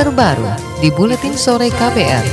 terbaru di Buletin Sore KPR.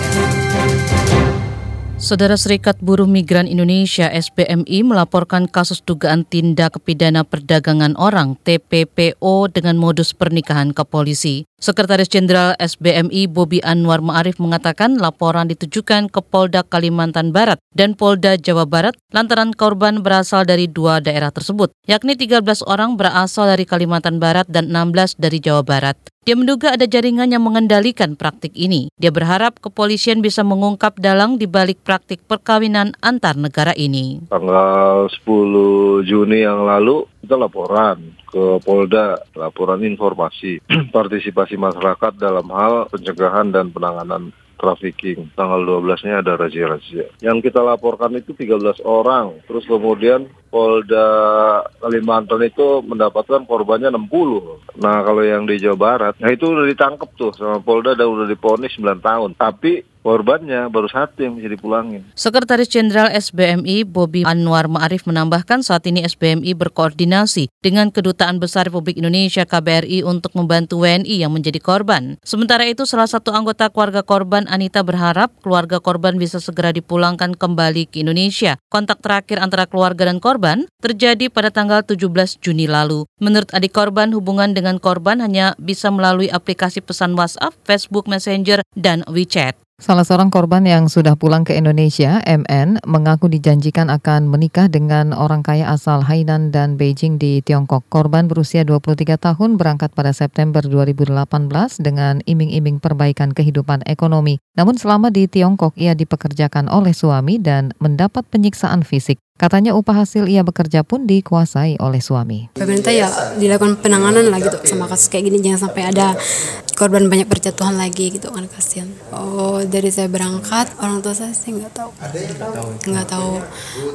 Saudara Serikat Buruh Migran Indonesia SBMI melaporkan kasus dugaan tindak pidana perdagangan orang TPPO dengan modus pernikahan ke polisi. Sekretaris Jenderal SBMI Bobi Anwar Ma'arif mengatakan laporan ditujukan ke Polda Kalimantan Barat dan Polda Jawa Barat lantaran korban berasal dari dua daerah tersebut, yakni 13 orang berasal dari Kalimantan Barat dan 16 dari Jawa Barat. Dia menduga ada jaringan yang mengendalikan praktik ini. Dia berharap kepolisian bisa mengungkap dalang di balik praktik perkawinan antar negara ini. Tanggal 10 Juni yang lalu kita laporan ke Polda, laporan informasi partisipasi masyarakat dalam hal pencegahan dan penanganan trafficking. Tanggal 12-nya ada razia-razia. Yang kita laporkan itu 13 orang. Terus kemudian Polda Kalimantan itu mendapatkan korbannya 60. Nah kalau yang di Jawa Barat, nah itu udah ditangkap tuh sama Polda dan udah diponis 9 tahun. Tapi korbannya baru satu yang bisa dipulangin. Sekretaris Jenderal SBMI Bobi Anwar Ma'arif menambahkan saat ini SBMI berkoordinasi dengan Kedutaan Besar Republik Indonesia KBRI untuk membantu WNI yang menjadi korban. Sementara itu salah satu anggota keluarga korban Anita berharap keluarga korban bisa segera dipulangkan kembali ke Indonesia. Kontak terakhir antara keluarga dan korban terjadi pada tanggal 17 Juni lalu. Menurut adik korban, hubungan dengan korban hanya bisa melalui aplikasi pesan WhatsApp, Facebook Messenger, dan WeChat. Salah seorang korban yang sudah pulang ke Indonesia, MN, mengaku dijanjikan akan menikah dengan orang kaya asal Hainan dan Beijing di Tiongkok. Korban berusia 23 tahun berangkat pada September 2018 dengan iming-iming perbaikan kehidupan ekonomi. Namun selama di Tiongkok ia dipekerjakan oleh suami dan mendapat penyiksaan fisik. Katanya upah hasil ia bekerja pun dikuasai oleh suami. Pemerintah ya dilakukan penanganan lah gitu sama kasus kayak gini jangan sampai ada korban banyak berjatuhan lagi gitu kan kasihan. Oh dari saya berangkat orang tua saya sih nggak tahu. Nggak tahu.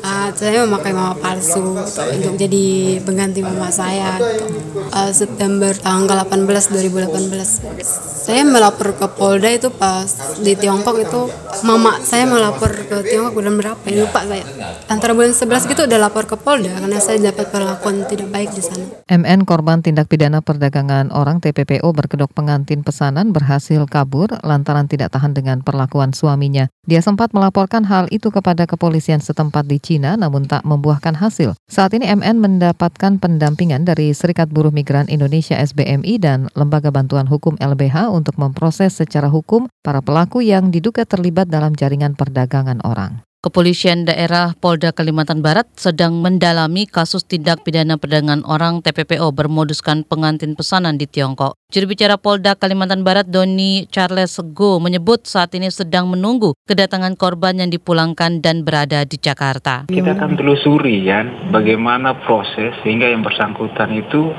Uh, saya memakai mama palsu gitu, untuk jadi pengganti mama saya. Gitu. Uh, September tanggal 18 2018 saya melapor ke Polda itu pas di Tiongkok itu mama saya melapor ke Tiongkok bulan berapa ya lupa saya antara bulan 11 gitu udah lapor ke Polda karena saya dapat perlakuan tidak baik di sana. MN korban tindak pidana perdagangan orang TPPO berkedok pengantin pesanan berhasil kabur lantaran tidak tahan dengan perlakuan suaminya. Dia sempat melaporkan hal itu kepada kepolisian setempat di Cina namun tak membuahkan hasil. Saat ini MN mendapatkan pendampingan dari Serikat Buruh Migran Indonesia SBMI dan Lembaga Bantuan Hukum LBH untuk memproses secara hukum para pelaku yang diduga terlibat dalam jaringan perdagangan orang. Kepolisian daerah Polda Kalimantan Barat sedang mendalami kasus tindak pidana perdagangan orang TPPO bermoduskan pengantin pesanan di Tiongkok. Juru bicara Polda Kalimantan Barat Doni Charles Go menyebut saat ini sedang menunggu kedatangan korban yang dipulangkan dan berada di Jakarta. Kita akan telusuri ya bagaimana proses sehingga yang bersangkutan itu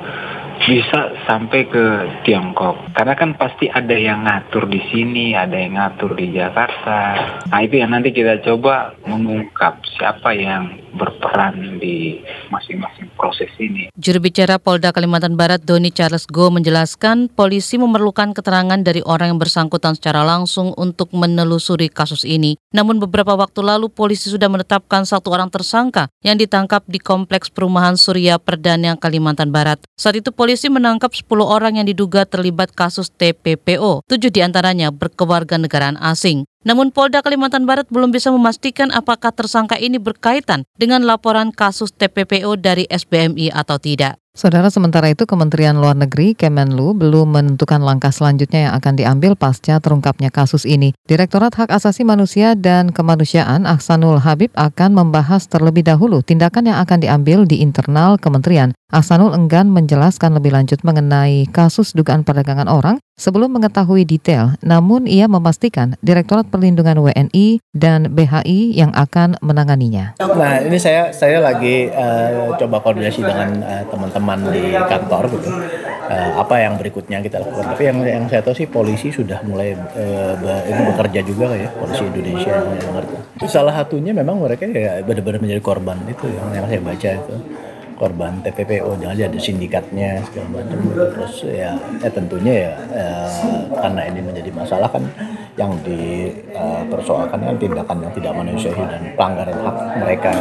bisa sampai ke Tiongkok. Karena kan pasti ada yang ngatur di sini, ada yang ngatur di Jakarta. Nah itu yang nanti kita coba mengungkap siapa yang berperan di masing-masing proses ini. Juru bicara Polda Kalimantan Barat Doni Charles Go menjelaskan polisi memerlukan keterangan dari orang yang bersangkutan secara langsung untuk menelusuri kasus ini. Namun beberapa waktu lalu polisi sudah menetapkan satu orang tersangka yang ditangkap di kompleks perumahan Surya Perdana Kalimantan Barat. Saat itu polisi menangkap 10 orang yang diduga terlibat kasus TPPO. Tujuh di antaranya berkewarganegaraan asing. Namun Polda Kalimantan Barat belum bisa memastikan apakah tersangka ini berkaitan dengan laporan kasus TPPO dari SBMI atau tidak. Saudara, sementara itu Kementerian Luar Negeri Kemenlu belum menentukan langkah selanjutnya yang akan diambil pasca terungkapnya kasus ini. Direktorat Hak Asasi Manusia dan Kemanusiaan Ahsanul Habib akan membahas terlebih dahulu tindakan yang akan diambil di internal kementerian. Ahsanul enggan menjelaskan lebih lanjut mengenai kasus dugaan perdagangan orang sebelum mengetahui detail, namun ia memastikan Direktorat Perlindungan WNI dan BHI yang akan menanganinya. Nah, ini saya saya lagi uh, coba koordinasi dengan uh, teman-teman di kantor gitu. Uh, apa yang berikutnya kita lakukan. Tapi yang yang saya tahu sih polisi sudah mulai uh, ini bekerja juga ya, polisi Indonesia yang. Salah satunya memang mereka ya benar-benar menjadi korban itu yang, yang saya baca itu korban TPPO jangan ada sindikatnya segala macam. Terus ya, ya tentunya ya, ya karena ini menjadi masalah kan yang dipersoalkan kan tindakan yang tidak manusiawi dan pelanggaran hak mereka.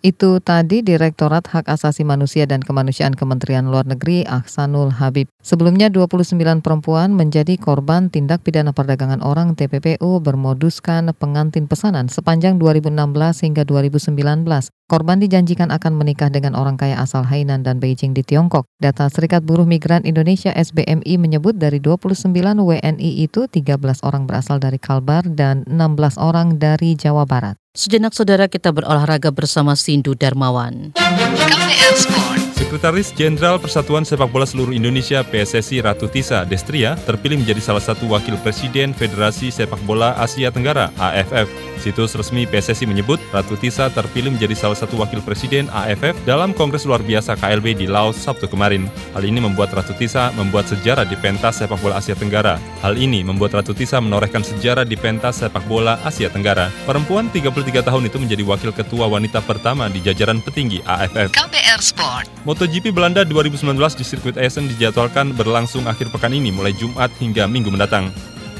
Itu tadi Direktorat Hak Asasi Manusia dan Kemanusiaan Kementerian Luar Negeri Ahsanul Habib. Sebelumnya 29 perempuan menjadi korban tindak pidana perdagangan orang TPPU bermoduskan pengantin pesanan sepanjang 2016 hingga 2019. Korban dijanjikan akan menikah dengan orang kaya asal Hainan dan Beijing di Tiongkok. Data Serikat Buruh Migran Indonesia SBMI menyebut dari 29 WNI itu 13 orang berasal dari Kalbar dan 16 orang dari Jawa Barat. Sejenak saudara kita berolahraga bersama Sindu Darmawan. KPR Sport. Sekretaris Jenderal Persatuan Sepak Bola Seluruh Indonesia PSSI Ratu Tisa Destria terpilih menjadi salah satu wakil presiden Federasi Sepak Bola Asia Tenggara AFF. Situs resmi PSSI menyebut Ratu Tisa terpilih menjadi salah satu wakil presiden AFF dalam Kongres Luar Biasa KLB di Laos Sabtu kemarin. Hal ini membuat Ratu Tisa membuat sejarah di pentas sepak bola Asia Tenggara. Hal ini membuat Ratu Tisa menorehkan sejarah di pentas sepak bola Asia Tenggara. Perempuan 33 tahun itu menjadi wakil ketua wanita pertama di jajaran petinggi AFF. KPR Sport. MotoGP Belanda 2019 di sirkuit Essen dijadwalkan berlangsung akhir pekan ini mulai Jumat hingga Minggu mendatang.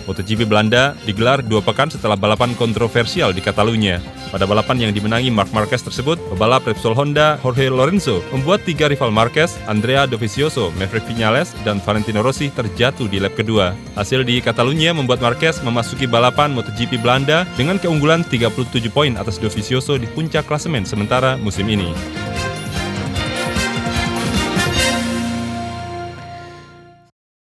MotoGP Belanda digelar dua pekan setelah balapan kontroversial di Catalunya. Pada balapan yang dimenangi Mark Marquez tersebut, pebalap Repsol Honda Jorge Lorenzo membuat tiga rival Marquez, Andrea Dovizioso, Maverick Vinales, dan Valentino Rossi terjatuh di lap kedua. Hasil di Catalunya membuat Marquez memasuki balapan MotoGP Belanda dengan keunggulan 37 poin atas Dovizioso di puncak klasemen sementara musim ini.